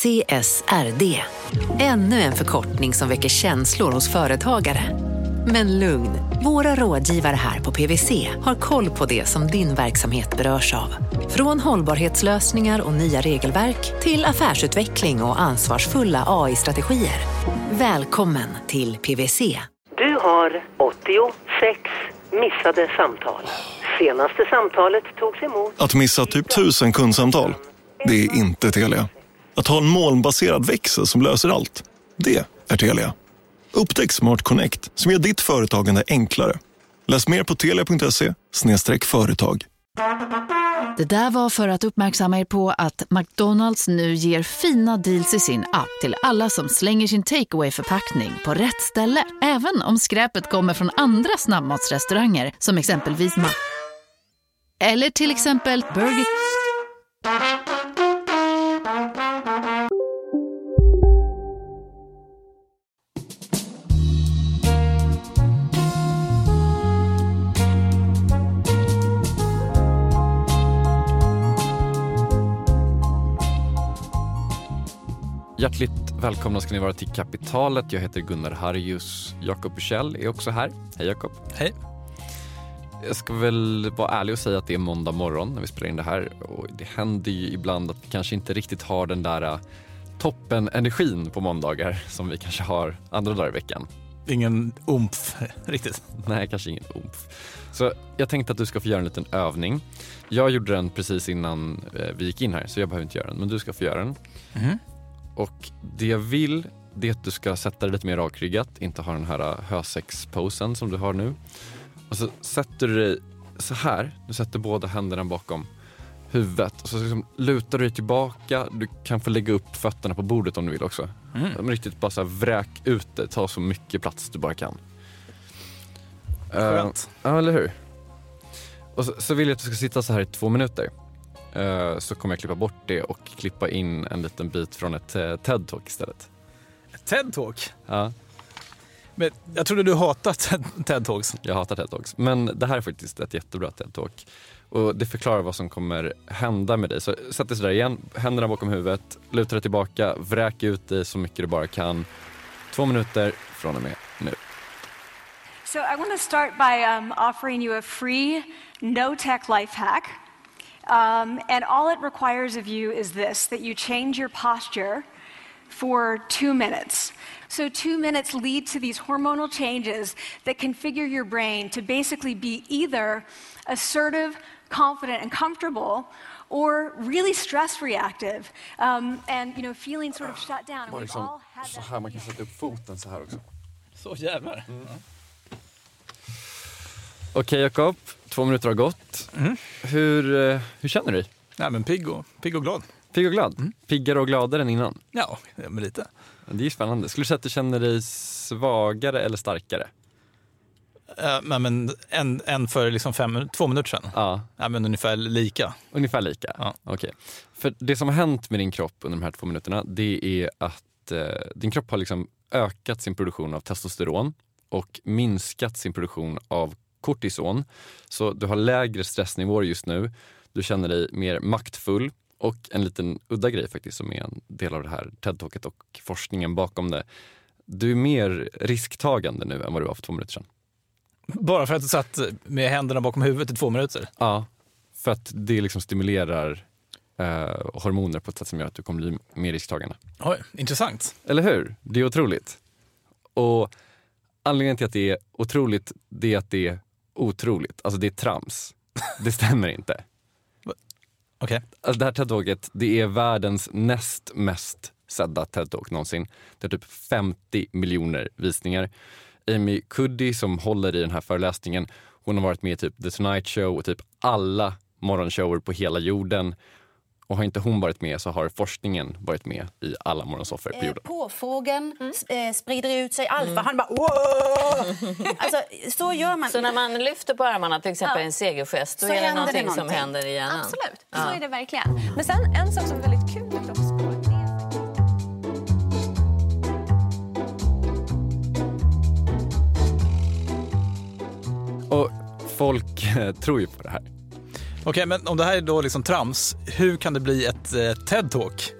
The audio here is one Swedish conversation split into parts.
CSRD. Ännu en förkortning som väcker känslor hos företagare. Men lugn, våra rådgivare här på PWC har koll på det som din verksamhet berörs av. Från hållbarhetslösningar och nya regelverk till affärsutveckling och ansvarsfulla AI-strategier. Välkommen till PWC. Du har 86 missade samtal. Senaste samtalet togs emot... Att missa typ tusen kundsamtal, det är inte Telia. Att ha en molnbaserad växel som löser allt, det är Telia. Upptäck Smart Connect som gör ditt företagande enklare. Läs mer på telia.se företag. Det där var för att uppmärksamma er på att McDonalds nu ger fina deals i sin app till alla som slänger sin takeaway förpackning på rätt ställe. Även om skräpet kommer från andra snabbmatsrestauranger som exempelvis Ma... Eller till exempel Burger... Hjärtligt välkomna ska ni vara till Kapitalet. Jag heter Gunnar Harjus. Jakob Bursell är också här. Hej Jakob. Hej. Jag ska väl vara ärlig och säga att det är måndag morgon när vi spelar in det här och det händer ju ibland att vi kanske inte riktigt har den där äh, toppen-energin på måndagar som vi kanske har andra dagar i veckan. Ingen umf riktigt. Nej, kanske ingen umf. Så jag tänkte att du ska få göra en liten övning. Jag gjorde den precis innan eh, vi gick in här så jag behöver inte göra den, men du ska få göra den. Mhm. Och det jag vill det är att du ska sätta dig lite mer rakryggat, inte ha den här äh, hösex-posen som du har nu. Och så sätter du dig så här, du sätter båda händerna bakom huvudet och så liksom lutar du dig tillbaka. Du kan få lägga upp fötterna på bordet om du vill också. Mm. Riktigt bara så här, vräk ut det, ta så mycket plats du bara kan. Skönt. Eh, ja, eller hur? Och så, så vill jag att du ska sitta så här i två minuter. Eh, så kommer jag klippa bort det och klippa in en liten bit från ett eh, TED-talk istället. TED-talk. Ja, Men jag trodde du hatade TED-talks. jag hatar TED-talks. Men det här är faktiskt ett jättebra TED-talk. Och det förklarar vad som kommer hända med dig. Så sätt dig sådär igen, händerna bakom huvudet, luta dig tillbaka, vräk ut dig så mycket du bara kan. Två minuter från och med nu. So I want to start by um, offering you a free, no-tech life hack. Um, and all it requires of you is this, that you change your posture for two minutes. So two minutes lead to these hormonal changes that configure your brain to basically be either assertive, confident, and comfortable, or really stress reactive, um, and you know, feeling sort of shut down. And we've all had that. här, man kan sätta upp foten så här också. Så jävlar. Okej Jakob, två minuter har gått. Hur, eh, hur känner du dig? Nej, men pigg och, pigg och glad. Pigg och glad? Piggare och gladare än innan? Ja, men lite. Det är spännande. Skulle du säga att du känner dig svagare eller starkare? Uh, men, en, en för liksom fem, två minuter sedan. Ja, Ja, men ungefär lika. ungefär lika. Ja. Okej. För det som har hänt med din kropp under de här två minuterna, det är att eh, din kropp har liksom ökat sin produktion av testosteron och minskat sin produktion av kortison. Så du har lägre stressnivåer just nu. Du känner dig mer maktfull och en liten udda grej faktiskt som är en del av det här TED-talket och forskningen bakom det. Du är mer risktagande nu än vad du var för två minuter sedan. Bara för att du satt med händerna bakom huvudet i två minuter. Ja, för att det liksom stimulerar eh, hormoner på ett sätt som gör att du kommer bli mer risktagande. Oj, intressant. Eller hur? Det är otroligt. Och anledningen till att det är otroligt, det är att det otroligt. Alltså det är trams. Det stämmer inte. Okej. Alltså det här TED-talket, det är världens näst mest sedda TED-talk någonsin. Det har typ 50 miljoner visningar. Amy Cuddy som håller i den här föreläsningen, hon har varit med i typ The Tonight Show och typ alla morgonshower på hela jorden. Och har inte hon varit med så har forskningen varit med i alla morgonsoffer på Eh, jorden. Påfågeln s- eh, sprider ut sig, alfa, han bara! Alltså, så gör man. Så när man lyfter på armarna, till exempel Ja. en segergest, då Så är det händer det någonting som någonting. händer i hjärnan? Absolut, Ja. så är det verkligen. Men sen en sak som är väldigt kul med kroppsspråk Och folk eh, tror ju på det här. Okej, men om det här är då liksom trams, hur kan det bli ett eh, TED-talk?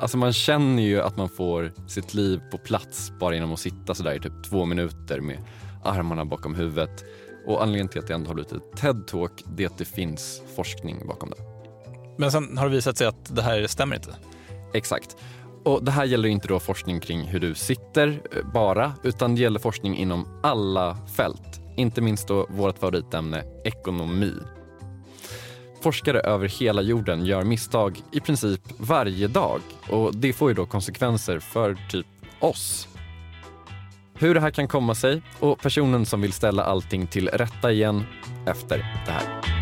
Alltså man känner ju att man får sitt liv på plats bara genom att sitta sådär i typ två minuter med armarna bakom huvudet. Och anledningen till att det ändå har blivit ett TED-talk det är att det finns forskning bakom det. Men sen har det visat sig att det här stämmer inte. Exakt. Och Det här gäller inte då forskning kring hur du sitter eh, bara, utan det gäller forskning inom alla fält. Inte minst då vårt favoritämne ekonomi. Forskare över hela jorden gör misstag i princip varje dag och det får ju då konsekvenser för typ oss. Hur det här kan komma sig och personen som vill ställa allting till rätta igen efter det här.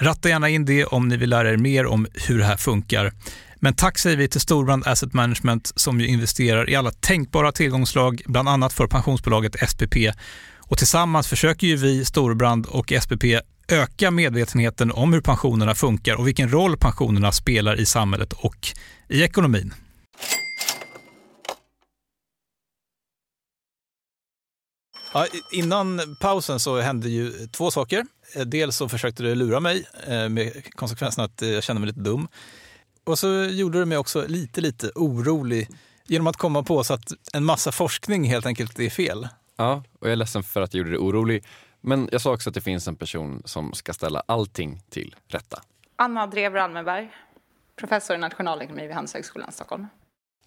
Ratta gärna in det om ni vill lära er mer om hur det här funkar. Men tack säger vi till Storbrand Asset Management som ju investerar i alla tänkbara tillgångslag, bland annat för pensionsbolaget SPP. Och tillsammans försöker ju vi, Storbrand och SPP, öka medvetenheten om hur pensionerna funkar och vilken roll pensionerna spelar i samhället och i ekonomin. Ja, innan pausen så hände ju två saker. Eh, dels så försökte du lura mig eh, med konsekvensen att jag kände mig lite dum. Och så gjorde du mig också lite, lite orolig genom att komma på så att en massa forskning helt enkelt är fel. Ja, och jag är ledsen för att jag gjorde dig orolig. Men jag sa också att det finns en person som ska ställa allting till rätta. Anna Drever Almenberg, professor i nationalekonomi vid Handelshögskolan Stockholm.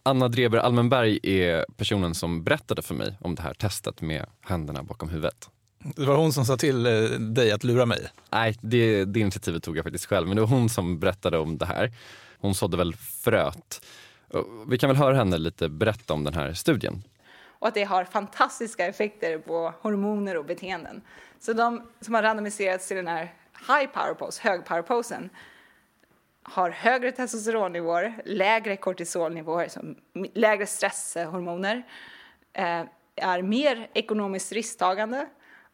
Anna Dreber Almenberg är personen som berättade för mig om det här testet med händerna bakom huvudet. Det var hon som sa till eh, dig att lura mig? Nej, det, det initiativet tog jag faktiskt själv. Men det var hon som berättade om det här. Hon sådde väl fröet. Vi kan väl höra henne lite berätta om den här studien. Och att det har fantastiska effekter på hormoner och beteenden. Så de som har randomiserats till den här high power pose, hög power posen, har högre testosteronnivåer, lägre kortisolnivåer, som lägre stresshormoner, eh, är mer ekonomiskt risktagande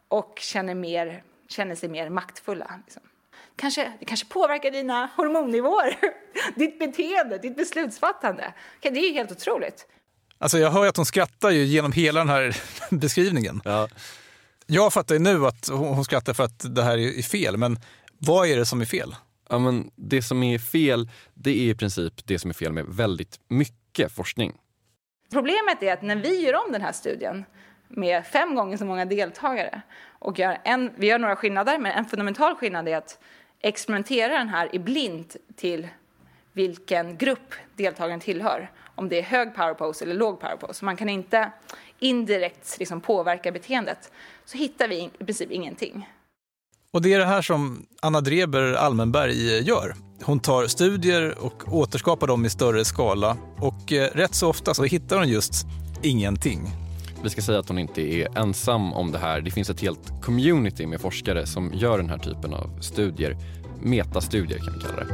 och känner, mer, känner sig mer maktfulla. Liksom. Kanske, det kanske påverkar dina hormonnivåer, ditt beteende, ditt beslutsfattande. Okay, det är helt otroligt. Alltså jag hör att hon skrattar ju genom hela den här beskrivningen. Ja. Jag fattar ju nu att hon skrattar för att det här är fel, men vad är det som är fel? Ja, men det som är fel, det är i princip det som är fel med väldigt mycket forskning. Problemet är att när vi gör om den här studien med fem gånger så många deltagare och gör en, vi gör några skillnader, men en fundamental skillnad är att experimentera den här i blint till vilken grupp deltagaren tillhör. Om det är hög power pose eller låg power pose. Man kan inte indirekt liksom påverka beteendet. Så hittar vi i princip ingenting. Och det är det här som Anna Dreber Almenberg gör. Hon tar studier och återskapar dem i större skala och eh, rätt så ofta så hittar hon just ingenting. Vi ska säga att hon inte är ensam om det här. Det finns ett helt community med forskare som gör den här typen av studier. Metastudier kan vi kalla det.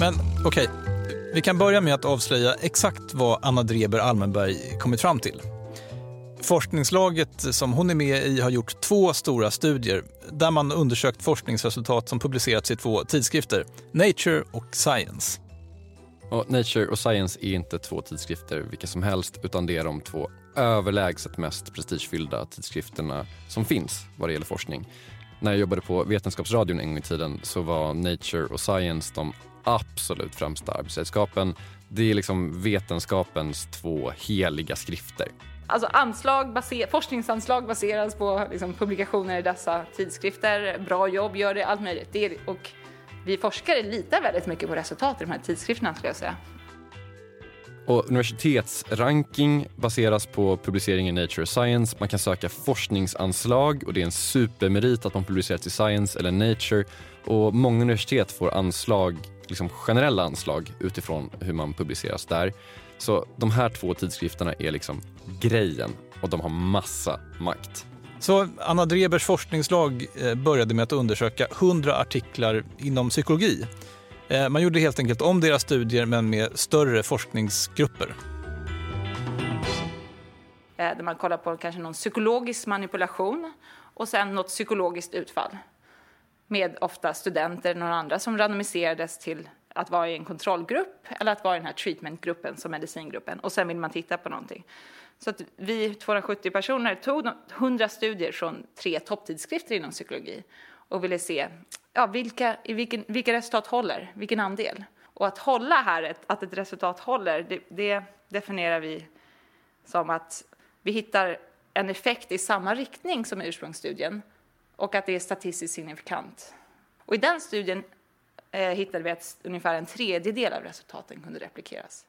Men okej, okay. Vi kan börja med att avslöja exakt vad Anna Dreber Almenberg kommit fram till. Forskningslaget som hon är med i har gjort två stora studier där man undersökt forskningsresultat som publicerats i två tidskrifter, Nature och Science. Och Nature och Science är inte två tidskrifter vilka som helst utan det är de två överlägset mest prestigefyllda tidskrifterna som finns vad det gäller forskning. När jag jobbade på Vetenskapsradion en gång i tiden så var Nature och Science de absolut främsta arbetsredskapen. Det är liksom vetenskapens två heliga skrifter. Alltså anslag baser, forskningsanslag baseras på liksom, publikationer i dessa tidskrifter. Bra jobb gör det, allt möjligt. Det är, och vi forskare litar väldigt mycket på resultat i de här tidskrifterna skulle jag säga. Och universitetsranking baseras på publicering i Nature Science. Man kan söka forskningsanslag och det är en supermerit att man publicerats i Science eller Nature. Och många universitet får anslag, liksom generella anslag utifrån hur man publiceras där. Så de här två tidskrifterna är liksom grejen och de har massa makt. Så Anna Drebers forskningslag eh, började med att undersöka 100 artiklar inom psykologi. Eh, man gjorde helt enkelt om deras studier men med större forskningsgrupper. Eh, där man kollar på kanske någon psykologisk manipulation och sen något psykologiskt utfall. Med ofta studenter eller några andra som randomiserades till att vara i en kontrollgrupp eller att vara i den här treatmentgruppen som medicingruppen. Och sen vill man titta på någonting. Så att vi 270 personer tog 100 studier från tre topptidskrifter inom psykologi och ville se ja, vilka, i vilken, vilka resultat håller, vilken andel. Och att hålla här, ett, att ett resultat håller, det, det definierar vi som att vi hittar en effekt i samma riktning som ursprungsstudien och att det är statistiskt signifikant. Och i den studien eh, hittade vi att ungefär en tredjedel av resultaten kunde replikeras.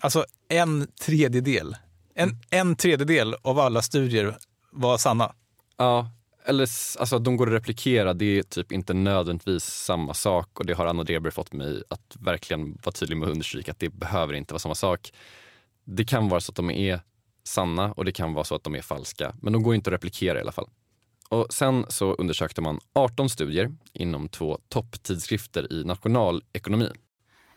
Alltså en tredjedel? En, en tredjedel av alla studier var sanna? Ja, eller alltså de går att replikera, det är typ inte nödvändigtvis samma sak och det har Anna Dreber fått mig att verkligen vara tydlig med att understryka att det behöver inte vara samma sak. Det kan vara så att de är sanna och det kan vara så att de är falska, men de går inte att replikera i alla fall. Och sen så undersökte man 18 studier inom två topptidskrifter i nationalekonomi.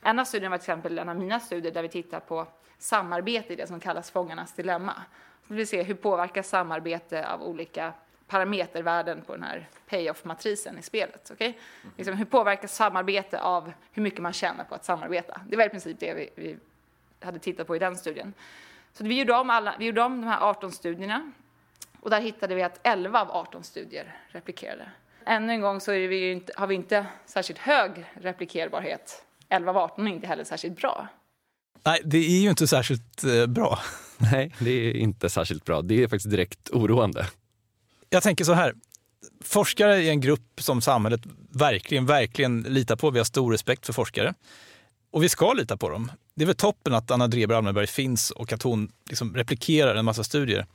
En av studierna var till exempel en av mina studier där vi tittar på samarbete i det som kallas fångarnas dilemma. Vi vill se hur påverkas samarbete av olika parametervärden på den här payoff-matrisen i spelet. Okay? Liksom, hur påverkas samarbete av hur mycket man tjänar på att samarbeta? Det var i princip det vi, vi hade tittat på i den studien. Så vi gjorde, om alla, vi gjorde om de här 18 studierna och där hittade vi att 11 av 18 studier replikerade. Ännu en gång så vi inte, har vi inte särskilt hög replikerbarhet. 11 av 18 är inte heller särskilt bra. Nej, det är ju inte särskilt eh, bra. Nej, det är inte särskilt bra. Det är faktiskt direkt oroande. Jag tänker så här. Forskare är en grupp som samhället verkligen, verkligen litar på. Vi har stor respekt för forskare. Och vi ska lita på dem. Det är väl toppen att Anna Dreber Almenberg finns och att hon liksom replikerar en massa studier.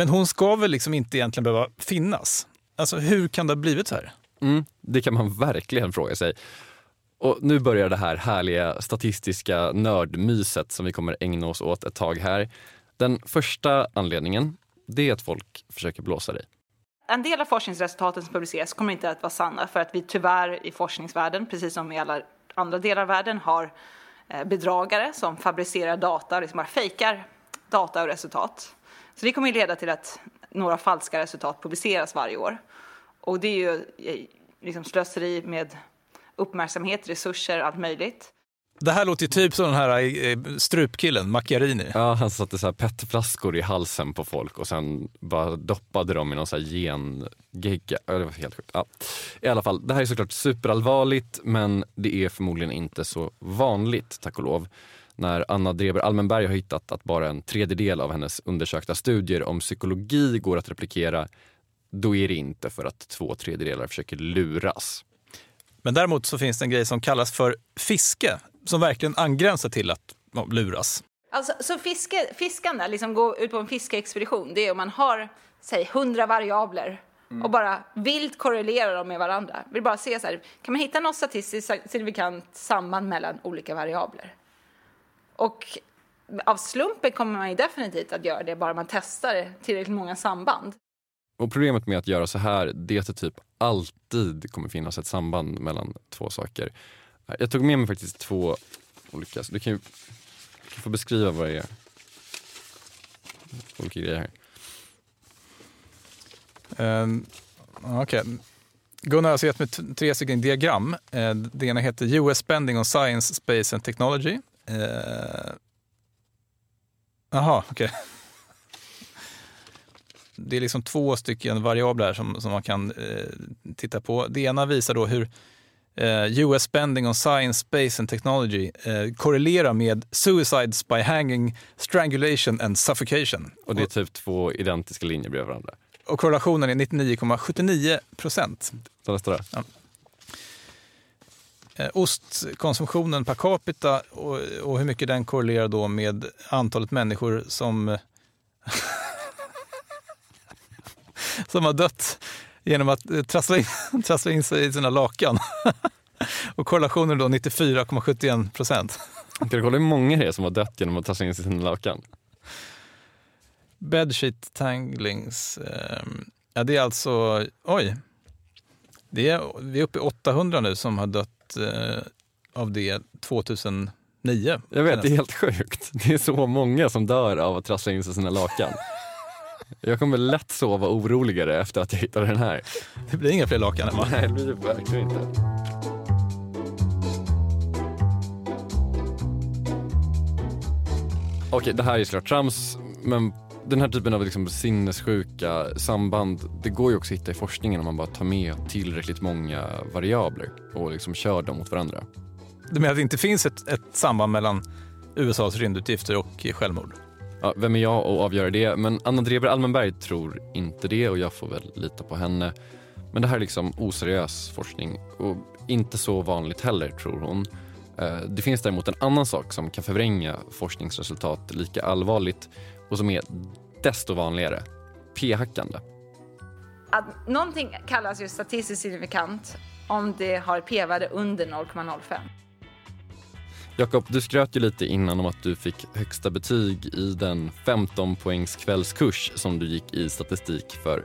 Men hon ska väl liksom inte egentligen behöva finnas? Alltså hur kan det ha blivit så här? Mm, det kan man verkligen fråga sig. Och nu börjar det här härliga statistiska nördmyset som vi kommer ägna oss åt ett tag här. Den första anledningen, det är att folk försöker blåsa dig. En del av forskningsresultaten som publiceras kommer inte att vara sanna för att vi tyvärr i forskningsvärlden, precis som i alla andra delar av världen, har eh, bedragare som fabricerar data, liksom bara fejkar data och resultat. Så det kommer att leda till att några falska resultat publiceras varje år. Och det är ju eh, liksom slöseri med uppmärksamhet, resurser, allt möjligt. Det här låter ju typ som den här eh, strupkillen, Macchiarini. Ja, han satte så här petflaskor i halsen på folk och sen bara doppade dem i någon så här gengegga. Det var helt sjukt. Ja. I alla fall, det här är såklart superallvarligt men det är förmodligen inte så vanligt, tack och lov. När Anna Dreber Almenberg har hittat att bara en tredjedel av hennes undersökta studier om psykologi går att replikera, då är det inte för att två tredjedelar försöker luras. Men däremot så finns det en grej som kallas för fiske som verkligen angränsar till att ja, luras. Alltså, så fiske, fiskande, liksom gå ut på en fiskeexpedition, det är om man har, säg, hundra variabler mm. och bara vilt korrelerar dem med varandra. Vill bara se så här, kan man hitta något statistiskt signifikant samband mellan olika variabler? Och av slumpen kommer man ju definitivt att göra det bara man testar tillräckligt många samband. Och problemet med att göra så här, det är att det typ alltid kommer finnas ett samband mellan två saker. Jag tog med mig faktiskt två olika, du kan ju du kan få beskriva vad det är. olika grejer här. Um, Okej. Gunnar har alltså gett mig tre stycken diagram. Eh, det ena heter US spending on science, space and technology. Eh, Jaha, okej. Det är liksom två stycken variabler som, som man kan eh, titta på. Det ena visar då hur eh, US spending on science, space and technology korrelerar med suicides by hanging, strangulation and suffocation. Och det är typ två identiska linjer bredvid varandra. Och korrelationen är 99,79 procent. Så nästa då? Ja. Eh, Ostkonsumtionen per capita och, och hur mycket den korrelerar då med antalet människor som, som har dött genom att eh, trassla in, trassla in sig i sina lakan. och korrelationen är då 94,71 procent. Kan du kolla hur många det är som har dött genom att trassla in sig i sina lakan? Bedsheet tanglings. Eh, ja, det är alltså, oj. Det är, vi är uppe i 800 nu som har dött eh, av det 2009. Jag vet, det är helt sjukt. Det är så många som dör av att trassla in sig i sina lakan. Jag kommer lätt sova oroligare efter att jag hittade den här. Det blir inga fler lakan va? Nej, det blir det verkligen inte. Okej, det här är såklart trams, men den här typen av liksom sinnessjuka samband, det går ju också att hitta i forskningen om man bara tar med tillräckligt många variabler och liksom kör dem mot varandra. Du menar att det inte finns ett, ett samband mellan USAs rymdutgifter och självmord? Ja, vem är jag att avgöra det? Men Anna Dreber Almenberg tror inte det och jag får väl lita på henne. Men det här är liksom oseriös forskning och inte så vanligt heller, tror hon. Eh, Det finns däremot en annan sak som kan förvränga forskningsresultat lika allvarligt och som är desto vanligare. P-hackande. Att någonting kallas ju statistiskt signifikant om det har p-värde under 0,05. Jakob, du skröt ju lite innan om att du fick högsta betyg i den 15 poängs kvällskurs som du gick i statistik för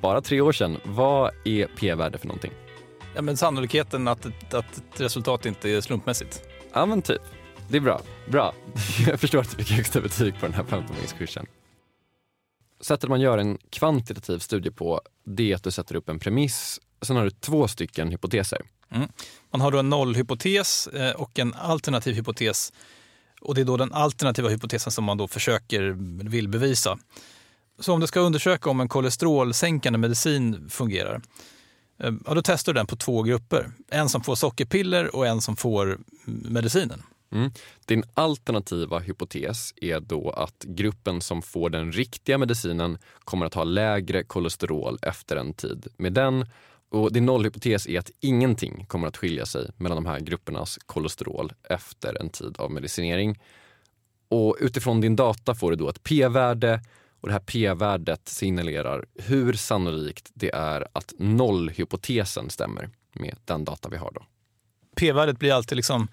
bara tre år sedan. Vad är p-värde för någonting? Ja, men sannolikheten att, att ett resultat inte är slumpmässigt. Ja men typ. Det är bra. Bra. Jag förstår att du fick högsta betyg på den här 15-poängskursen. Sättet man gör en kvantitativ studie på, det är att du sätter upp en premiss. Sen har du två stycken hypoteser. Mm. Man har då en nollhypotes eh, och en alternativ hypotes. Och det är då den alternativa hypotesen som man då försöker, vill bevisa. Så om du ska undersöka om en kolesterolsänkande medicin fungerar, eh, ja, då testar du den på två grupper. En som får sockerpiller och en som får medicinen. Mm. Din alternativa hypotes är då att gruppen som får den riktiga medicinen kommer att ha lägre kolesterol efter en tid med den. Och din nollhypotes är att ingenting kommer att skilja sig mellan de här gruppernas kolesterol efter en tid av medicinering. Och utifrån din data får du då ett p-värde och det här p-värdet signalerar hur sannolikt det är att nollhypotesen stämmer med den data vi har då. P-värdet blir alltid liksom,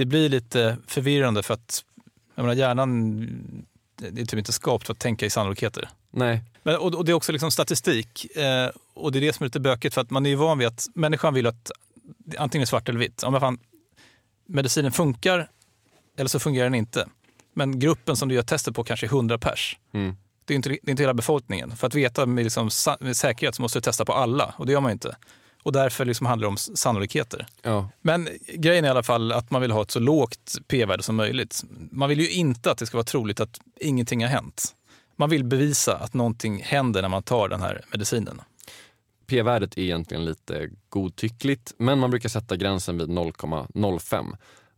det blir lite förvirrande för att jag menar, hjärnan det är typ inte skapt för att tänka i sannolikheter. Nej. Men, och, och det är också liksom statistik. Eh, och det är det som är lite bökigt för att man är ju van vid att människan vill att antingen är svart eller vitt. Om fan, medicinen funkar eller så fungerar den inte. Men gruppen som du gör testet på kanske är 100 pers. Mm. Det är inte, det är inte hela befolkningen. För att veta med, liksom, med säkerhet så måste du testa på alla och det gör man ju inte. Och därför liksom handlar det om sannolikheter. Ja. Men grejen är i alla fall att man vill ha ett så lågt p-värde som möjligt. Man vill ju inte att det ska vara troligt att ingenting har hänt. Man vill bevisa att någonting händer när man tar den här medicinen. P-värdet är egentligen lite godtyckligt men man brukar sätta gränsen vid 0,05.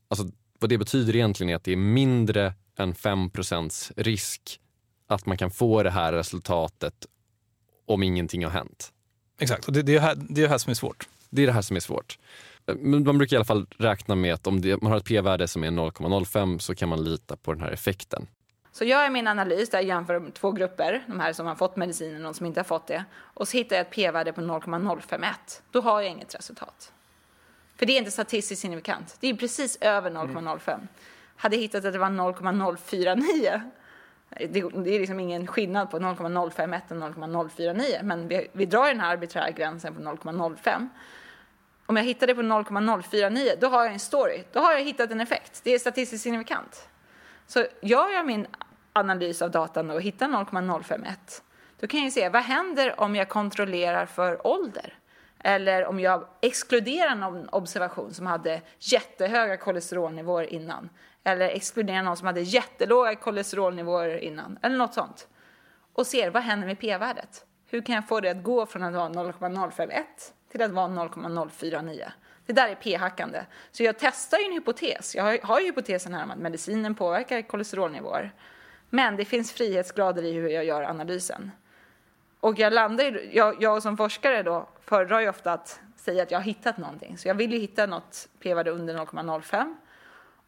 Alltså, vad det betyder egentligen är att det är mindre än 5 risk att man kan få det här resultatet om ingenting har hänt. Exakt, och det, det, är här, det är här som är svårt. Det är det här som är svårt. Men man brukar i alla fall räkna med att om det, man har ett p-värde som är 0,05 så kan man lita på den här effekten. Så jag gör min analys där jag jämför två grupper, de här som har fått medicinen och de som inte har fått det. Och så hittar jag ett p-värde på 0,051. Då har jag inget resultat. För det är inte statistiskt signifikant. Det är precis över 0,05. Hade jag hittat att det var 0,049 det, det är liksom ingen skillnad på 0,051 och 0,049 men vi, vi drar den här arbiträra gränsen på 0,05. Om jag hittar det på 0,049 då har jag en story. Då har jag hittat en effekt. Det är statistiskt signifikant. Så gör jag min analys av datan och hittar 0,051, då kan jag se vad händer om jag kontrollerar för ålder? Eller om jag exkluderar någon observation som hade jättehöga kolesterolnivåer innan. Eller exkluderar någon som hade jättelåga kolesterolnivåer innan. Eller något sånt. Och ser vad händer med p-värdet. Hur kan jag få det att gå från att vara 0,051 till att vara 0,049? Det där är p-hackande. Så jag testar ju en hypotes. Jag har ju hypotesen här om att medicinen påverkar kolesterolnivåer. Men det finns frihetsgrader i hur jag gör analysen. Och jag landar ju, jag, jag som forskare då föredrar ju ofta att säga att jag har hittat någonting. Så jag vill ju hitta något p-värde under 0,05.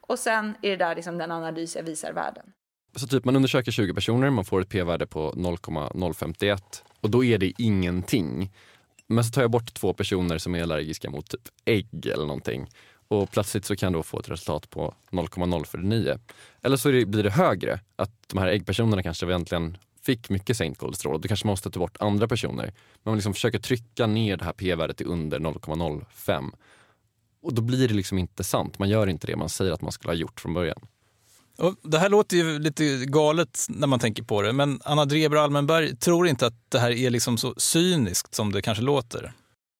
Och sen är det där liksom den analys jag visar världen. Så typ man undersöker 20 personer, man får ett p-värde på 0,051 och då är det ingenting. Men så tar jag bort två personer som är allergiska mot typ ägg eller någonting och plötsligt så kan jag få ett resultat på 0,049. Eller så blir det högre, att de här äggpersonerna kanske egentligen fick mycket sänkt kolesterol. Då kanske man måste ta bort andra personer. Men man liksom försöker trycka ner det här p-värdet till under 0,05. Och då blir det liksom inte sant. Man gör inte det man säger att man skulle ha gjort från början. Och det här låter ju lite galet när man tänker på det, men Anna Dreber Almenberg tror inte att det här är liksom så cyniskt som det kanske låter.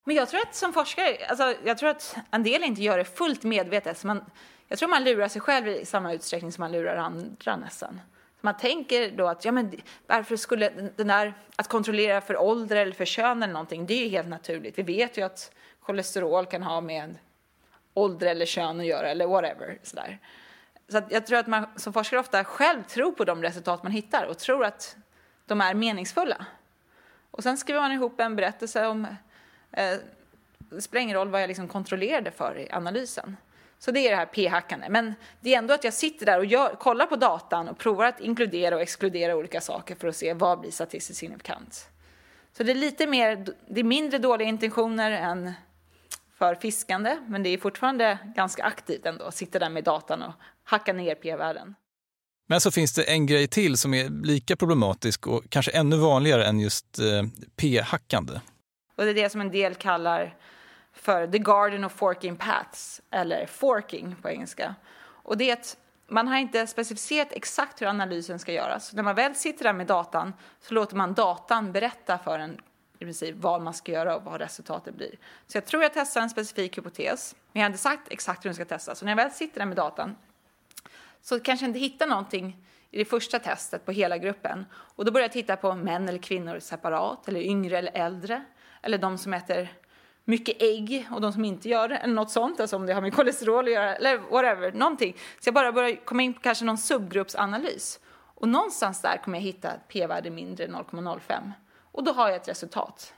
Men jag tror att som forskare, alltså, jag tror att en del inte gör det fullt medvetet. Så man, jag tror man lurar sig själv i samma utsträckning som man lurar andra nästan. Man tänker då att ja, men varför skulle den där, att kontrollera för ålder eller för kön eller någonting, det är ju helt naturligt. Vi vet ju att kolesterol kan ha med ålder eller kön att göra eller whatever. Sådär. Så jag tror att man som forskare ofta själv tror på de resultat man hittar och tror att de är meningsfulla. Och sen skriver man ihop en berättelse om, eh, det spelar ingen roll vad jag liksom kontrollerade för i analysen. Så det är det här p-hackande. Men det är ändå att jag sitter där och gör, kollar på datan och provar att inkludera och exkludera olika saker för att se vad blir statistiskt signifikant. Så det är lite mer, det är mindre dåliga intentioner än för fiskande, men det är fortfarande ganska aktivt ändå. Sitta där med datan och hacka ner p-värden. Men så finns det en grej till som är lika problematisk och kanske ännu vanligare än just eh, p-hackande. Och det är det som en del kallar för The Garden of Forking Paths, eller forking på engelska. Och det är att man har inte specificerat exakt hur analysen ska göras. När man väl sitter där med datan så låter man datan berätta för en i princip vad man ska göra och vad resultatet blir. Så jag tror jag testar en specifik hypotes, men jag har inte sagt exakt hur den ska testas. Så när jag väl sitter där med datan så kanske jag inte hittar någonting i det första testet på hela gruppen. Och då börjar jag titta på män eller kvinnor separat, eller yngre eller äldre, eller de som äter mycket ägg och de som inte gör det, eller något sånt, alltså om det har med kolesterol att göra, eller whatever, någonting. Så jag bara börjar komma in på kanske någon subgruppsanalys. Och någonstans där kommer jag hitta ett p-värde mindre än 0,05. Och då har jag ett resultat.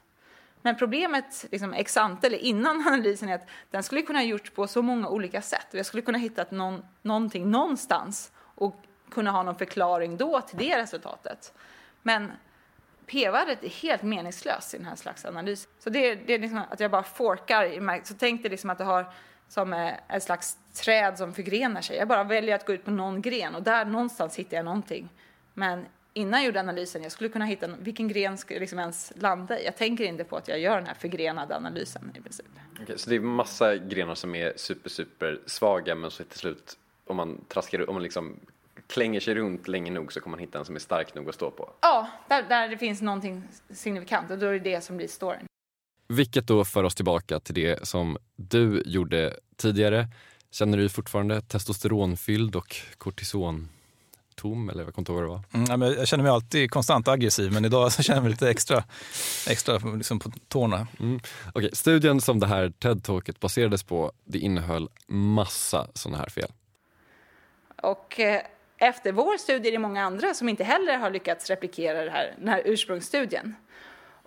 Men problemet liksom ex ante, eller innan analysen, är att den skulle kunna ha gjorts på så många olika sätt. Och jag skulle kunna hitta någon, någonting någonstans och kunna ha någon förklaring då till det resultatet. Men p-värdet är helt meningslöst i den här slags analys. Så det är, det är liksom att jag bara forkar. Så tänk dig liksom att du har som eh, ett slags träd som förgrenar sig. Jag bara väljer att gå ut på någon gren och där någonstans hittar jag någonting. Men innan jag gjorde analysen, jag skulle kunna hitta vilken gren skulle jag liksom ens landa i. Jag tänker inte på att jag gör den här förgrenade analysen i princip. Okay, så det är massa grenar som är super, super svaga men så till slut om man traskar, om man liksom klänger sig runt länge nog så kommer man hitta en som är stark nog att stå på. Ja, där, där det finns någonting signifikant och då är det det som blir storyn. Vilket då för oss tillbaka till det som du gjorde tidigare. Känner du dig fortfarande testosteronfylld och kortison tom eller jag kommer inte ihåg vad det var. Mm, jag känner mig alltid konstant aggressiv men idag så känner jag mig lite extra, extra liksom på tårna. Mm. Okay. Studien som det här TED-talket baserades på det innehöll massa sådana här fel. Och eh, efter vår studie är det många andra som inte heller har lyckats replikera det här, den här ursprungsstudien.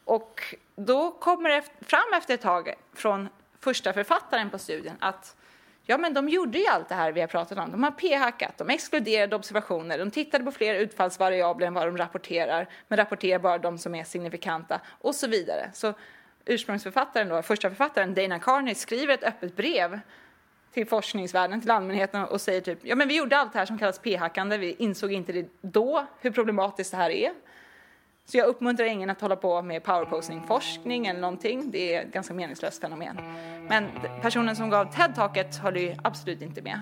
Och då kommer det fram efter ett tag från första författaren på studien att ja, men de gjorde ju allt det här vi har pratat om. De har p-hackat, de exkluderade observationer, de tittade på fler utfallsvariabler än vad de rapporterar, men rapporterar bara de som är signifikanta och så vidare. Så ursprungsförfattaren, då, första författaren Dana Carney skriver ett öppet brev till forskningsvärlden, till allmänheten och säger typ ja men vi gjorde allt det här som kallas p-hackande, vi insåg inte det då hur problematiskt det här är. Så jag uppmuntrar ingen att hålla på med powerposing-forskning eller någonting, det är ett ganska meningslöst fenomen. Men personen som gav TED-taket håller ju absolut inte med.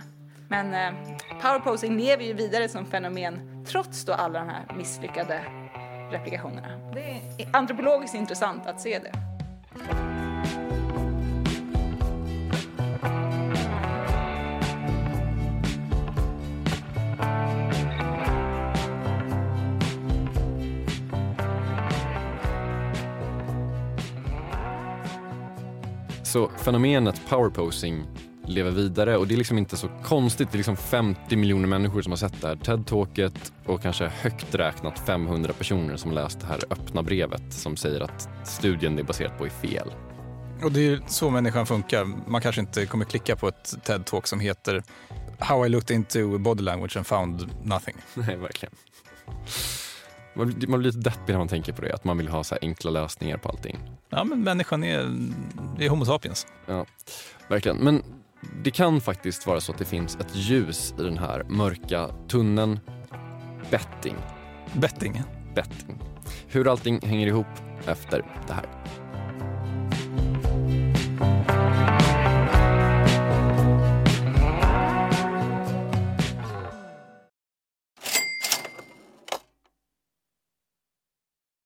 Men eh, powerposing lever ju vidare som fenomen trots då alla de här misslyckade replikationerna. Det är antropologiskt intressant att se det. Så fenomenet powerposing lever vidare och det är liksom inte så konstigt. Det är liksom 50 miljoner människor som har sett det här TED-talket och kanske högt räknat 500 personer som läst det här öppna brevet som säger att studien det är baserat på är fel. Och det är så människan funkar. Man kanske inte kommer klicka på ett TED-talk som heter How I looked into body language and found nothing. Nej, verkligen. Man blir, lite deppig när man tänker på det, att man vill ha så enkla lösningar på allting. Ja, men människan är, är Homo sapiens. Ja, verkligen. Men det kan faktiskt vara så att det finns ett ljus i den här mörka tunneln. Betting. Betting? Betting. Hur allting hänger ihop efter det här.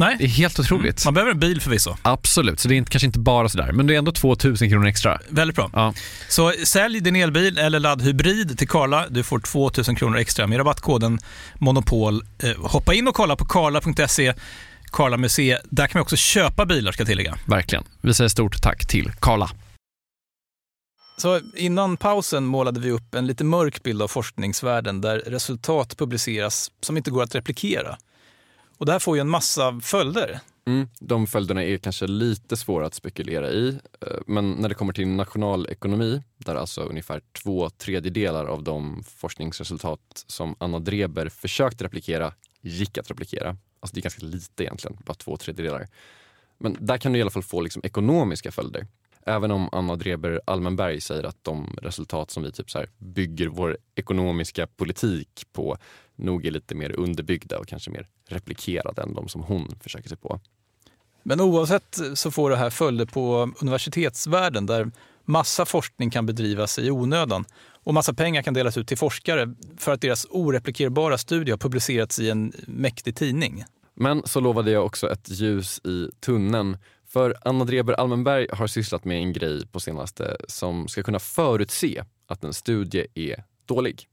Nej. Det är helt otroligt. Mm. Man behöver en bil förvisso. Absolut, så det är kanske inte bara sådär, men det är ändå 2000 kronor extra. Väldigt bra. Ja. Så sälj din elbil eller laddhybrid till Karla. Du får 2000 kronor extra med rabattkoden Monopol. Eh, hoppa in och kolla på karla.se. Karla Museet. Där kan man också köpa bilar ska jag tillägga. Verkligen. Vi säger stort tack till Karla. Så innan pausen målade vi upp en lite mörk bild av forskningsvärlden där resultat publiceras som inte går att replikera. Och det här får ju en massa följder. Mm, de följderna är kanske lite svåra att spekulera i. Eh, men när det kommer till nationalekonomi, där alltså ungefär två tredjedelar av de forskningsresultat som Anna Dreber försökt replikera gick att replikera. Alltså det är ganska lite egentligen, bara två tredjedelar. Men där kan du i alla fall få liksom ekonomiska följder. Även om Anna Dreber Almenberg säger att de resultat som vi typ så bygger vår ekonomiska politik på nog är lite mer underbyggda och kanske mer replikerade än de som hon försöker sig på. Men oavsett så får det här följder på universitetsvärlden där massa forskning kan bedrivas i onödan och massa pengar kan delas ut till forskare för att deras oreplikerbara studie har publicerats i en mäktig tidning. Men så lovade jag också ett ljus i tunneln. För Anna Dreber Almenberg har sysslat med en grej på senaste som ska kunna förutse att en studie är dålig.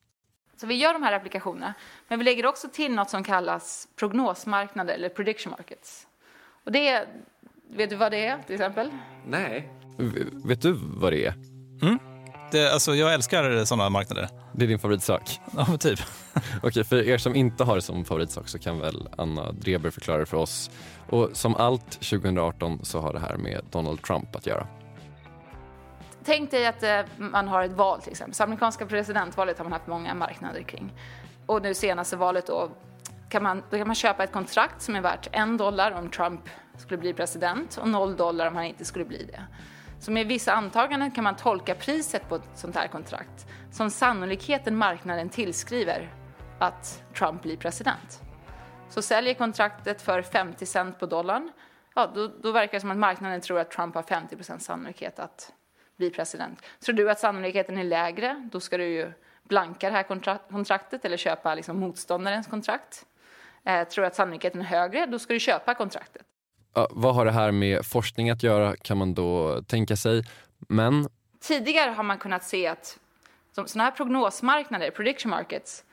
Så vi gör de här applikationerna, men vi lägger också till något som kallas prognosmarknader eller prediction markets. Och det, vet du vad det är till exempel? Nej. V vet du vad det är? Mm. Det, alltså, jag älskar sådana marknader. Det är din favoritsak? Ja, typ. Okej, för er som inte har det som favoritsak så kan väl Anna Dreber förklara det för oss. Och som allt 2018 så har det här med Donald Trump att göra. Tänk dig att eh, man har ett val till exempel. Så amerikanska presidentvalet har man haft många marknader kring. Och nu senaste valet då kan man, då kan man köpa ett kontrakt som är värt en dollar om Trump skulle bli president och noll dollar om han inte skulle bli det. Så med vissa antaganden kan man tolka priset på ett sånt här kontrakt som sannolikheten marknaden tillskriver att Trump blir president. Så säljer kontraktet för 50 cent på dollarn, ja, då, då verkar det som att marknaden tror att Trump har 50% sannolikhet att bli president. Tror du att sannolikheten är lägre, då ska du ju blanka det här kontraktet eller köpa liksom motståndarens kontrakt. Eh, tror du att sannolikheten är högre, då ska du köpa kontraktet. Ja, vad har det här med forskning att göra kan man då tänka sig. Men... Tidigare har man kunnat se att sådana här prognosmarknader, prediction markets,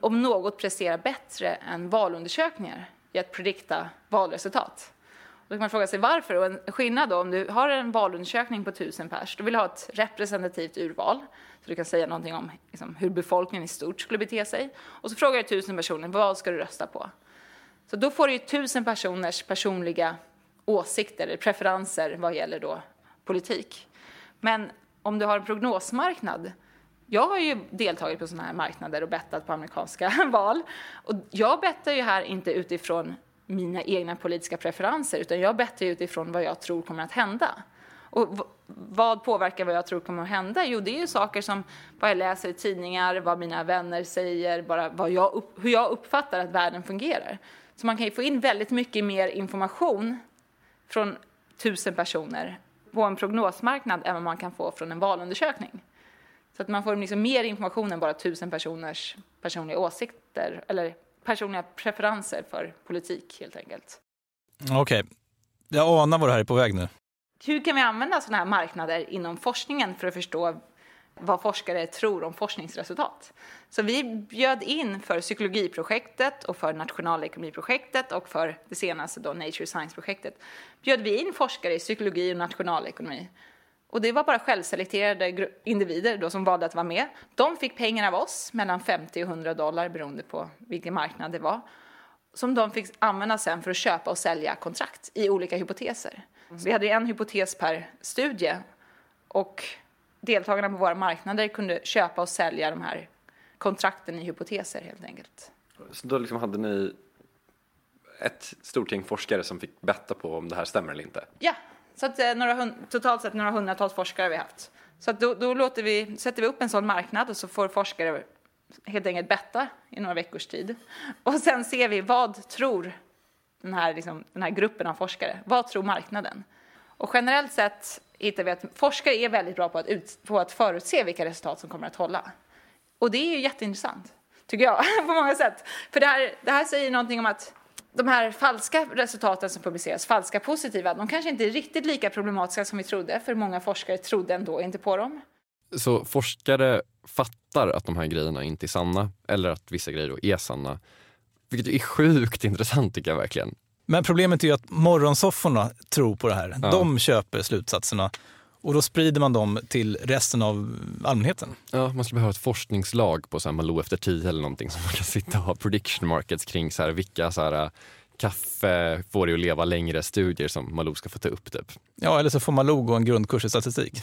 om något presterar bättre än valundersökningar i att predikta valresultat. Då kan man fråga sig varför. Och en skillnad då, om du har en valundersökning på tusen pers, då vill du ha ett representativt urval, så du kan säga någonting om liksom, hur befolkningen i stort skulle bete sig. Och så frågar du tusen personer, vad ska du rösta på? Så då får du ju tusen personers personliga åsikter eller preferenser vad gäller då politik. Men om du har en prognosmarknad, jag har ju deltagit på sådana här marknader och bettat på amerikanska val. Och jag bettar ju här inte utifrån mina egna politiska preferenser utan jag bettar utifrån vad jag tror kommer att hända. Och vad påverkar vad jag tror kommer att hända? Jo, det är ju saker som vad jag läser i tidningar, vad mina vänner säger, bara vad jag upp, hur jag uppfattar att världen fungerar. Så man kan ju få in väldigt mycket mer information från tusen personer på en prognosmarknad än vad man kan få från en valundersökning. Så att man får liksom mer information än bara tusen personers personliga åsikter eller personliga preferenser för politik helt enkelt. Okej, okay. jag anar var det här är på väg nu. Hur kan vi använda sådana här marknader inom forskningen för att förstå vad forskare tror om forskningsresultat. Så vi bjöd in för psykologiprojektet och för nationalekonomiprojektet och för det senaste då Nature Science-projektet bjöd vi in forskare i psykologi och nationalekonomi. Och det var bara självselekterade individer då som valde att vara med. De fick pengar av oss, mellan 50 och 100 dollar beroende på vilken marknad det var, som de fick använda sen för att köpa och sälja kontrakt i olika hypoteser. Vi hade en hypotes per studie och deltagarna på våra marknader kunde köpa och sälja de här kontrakten i hypoteser helt enkelt. Så då liksom hade ni ett stort gäng forskare som fick betta på om det här stämmer eller inte? Ja, så att, eh, några, totalt sett några hundratals forskare har vi haft. Så att då, då låter vi, sätter vi upp en sån marknad och så får forskare helt enkelt betta i några veckors tid. Och sen ser vi vad tror den här, liksom, den här gruppen av forskare, vad tror marknaden? Och generellt sett hittar vi att forskare är väldigt bra på att, ut, på att förutse vilka resultat som kommer att hålla. Och det är ju jätteintressant, tycker jag, på många sätt. För det här, det här säger någonting om att de här falska resultaten som publiceras, falska positiva, de kanske inte är riktigt lika problematiska som vi trodde, för många forskare trodde ändå inte på dem. Så forskare fattar att de här grejerna inte är sanna, eller att vissa grejer då är sanna. Vilket är sjukt intressant tycker jag verkligen. Men problemet är ju att morgonsofforna tror på det här. Ja. De köper slutsatserna och då sprider man dem till resten av allmänheten. Ja, man skulle behöva ett forskningslag på så här Malou efter tio eller någonting som man kan sitta och ha prediction markets kring så här, vilka så här, kaffe får dig att leva längre studier som Malou ska få ta upp. Typ. Ja, eller så får Malou gå en grundkurs i statistik.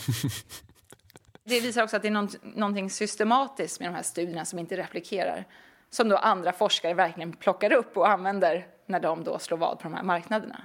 det visar också att det är något, någonting systematiskt med de här studierna som inte replikerar. Som då andra forskare verkligen plockar upp och använder när de då slår vad på de här marknaderna.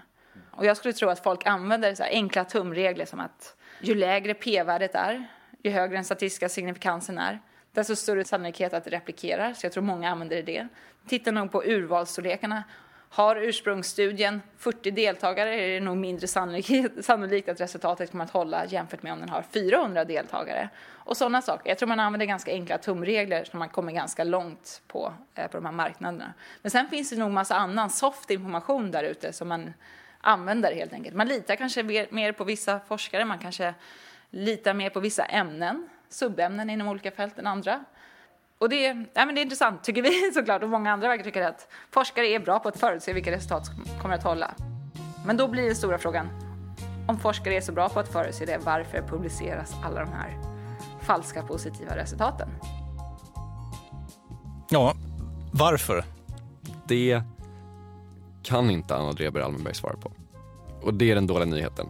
Och jag skulle tro att folk använder så enkla tumregler som att ju lägre p-värdet är, ju högre den statistiska signifikansen är, desto större sannolikhet att det replikerar. Så jag tror många använder det. Tittar nog på urvalsstorlekarna. Har ursprungsstudien 40 deltagare är det nog mindre sannolikt att resultatet kommer att hålla jämfört med om den har 400 deltagare. Och sådana saker. Jag tror man använder ganska enkla tumregler så man kommer ganska långt på, eh, på de här marknaderna. Men sen finns det nog massa annan soft information där ute som man använder helt enkelt. Man litar kanske mer på vissa forskare, man kanske litar mer på vissa ämnen, subämnen inom olika fält än andra. Och det, ja, men det är intressant, tycker vi såklart, och många andra verkar tycka att forskare är bra på att förutse vilka resultat som kommer att hålla. Men då blir den stora frågan, om forskare är så bra på att förutse det, varför publiceras alla de här falska positiva resultaten? Ja, varför? Det kan inte Anna Dreber Almenberg svara på. Och det är den dåliga nyheten.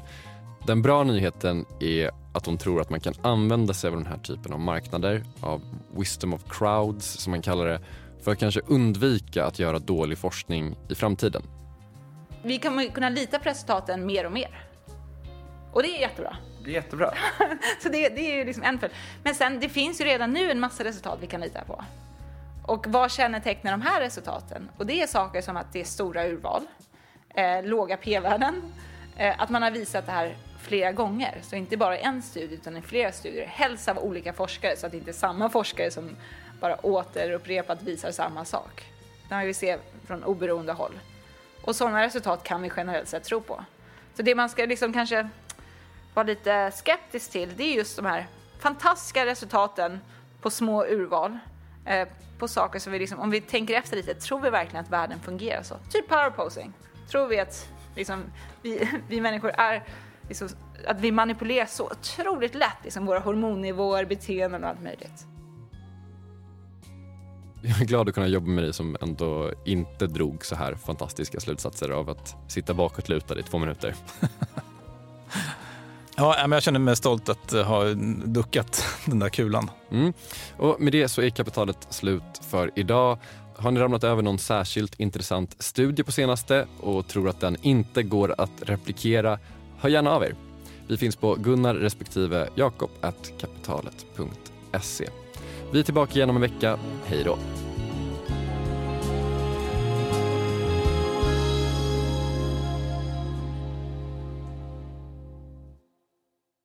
Den bra nyheten är att hon tror att man kan använda sig av den här typen av marknader, av wisdom of crowds som man kallar det, för att kanske undvika att göra dålig forskning i framtiden. Vi kommer kunna lita på resultaten mer och mer. Och det är jättebra. Det är jättebra. Så det, det är ju liksom en följd. Men sen, det finns ju redan nu en massa resultat vi kan lita på. Och vad kännetecknar de här resultaten? Och det är saker som att det är stora urval, eh, låga p-värden, eh, att man har visat det här flera gånger. Så inte bara i en studie utan i flera studier. Helst av olika forskare så att det inte är samma forskare som bara återupprepat visar samma sak. Det har vi se från oberoende håll. Och sådana resultat kan vi generellt sett tro på. Så det man ska liksom kanske vara lite skeptisk till det är just de här fantastiska resultaten på små urval. Eh, på saker som vi liksom, om vi tänker efter lite, tror vi verkligen att världen fungerar så? Typ powerposing. Tror vi att liksom, vi, vi människor är liksom, att vi manipulerar så otroligt lätt liksom, våra hormonnivåer, beteenden och allt möjligt. Jag är glad att kunna jobba med dig som ändå inte drog så här fantastiska slutsatser av att sitta bakåtlutad i två minuter. Ja, men jag känner mig stolt att eh, ha duckat den där kulan. Mm. Och med det så är kapitalet slut för idag. Har ni ramlat över någon särskilt intressant studie på senaste och tror att den inte går att replikera, hör gärna av er. Vi finns på gunnar respektive jakob kapitalet.se. Vi är tillbaka igen om en vecka. Hej då!